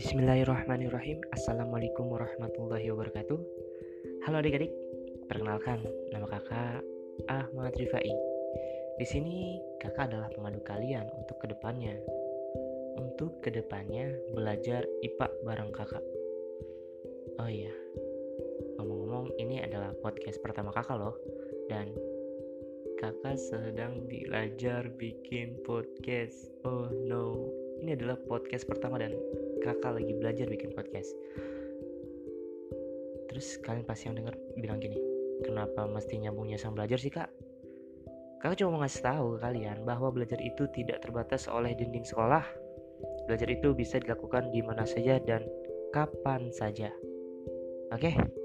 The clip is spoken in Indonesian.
Bismillahirrahmanirrahim. Assalamualaikum warahmatullahi wabarakatuh. Halo adik-adik Perkenalkan, nama kakak Ahmad Rifai. Di sini kakak adalah pengadu kalian untuk ke depannya. Untuk ke depannya belajar IPA bareng kakak. Oh iya Ngomong-ngomong ini adalah podcast pertama kakak loh. Dan kakak sedang belajar bikin podcast. Oh no ini adalah podcast pertama dan kakak lagi belajar bikin podcast. Terus kalian pasti yang denger bilang gini kenapa mesti nyambungnya sama belajar sih kak? Kakak cuma mau ngasih tahu ke kalian bahwa belajar itu tidak terbatas oleh dinding sekolah. Belajar itu bisa dilakukan di mana saja dan kapan saja. Oke? okay?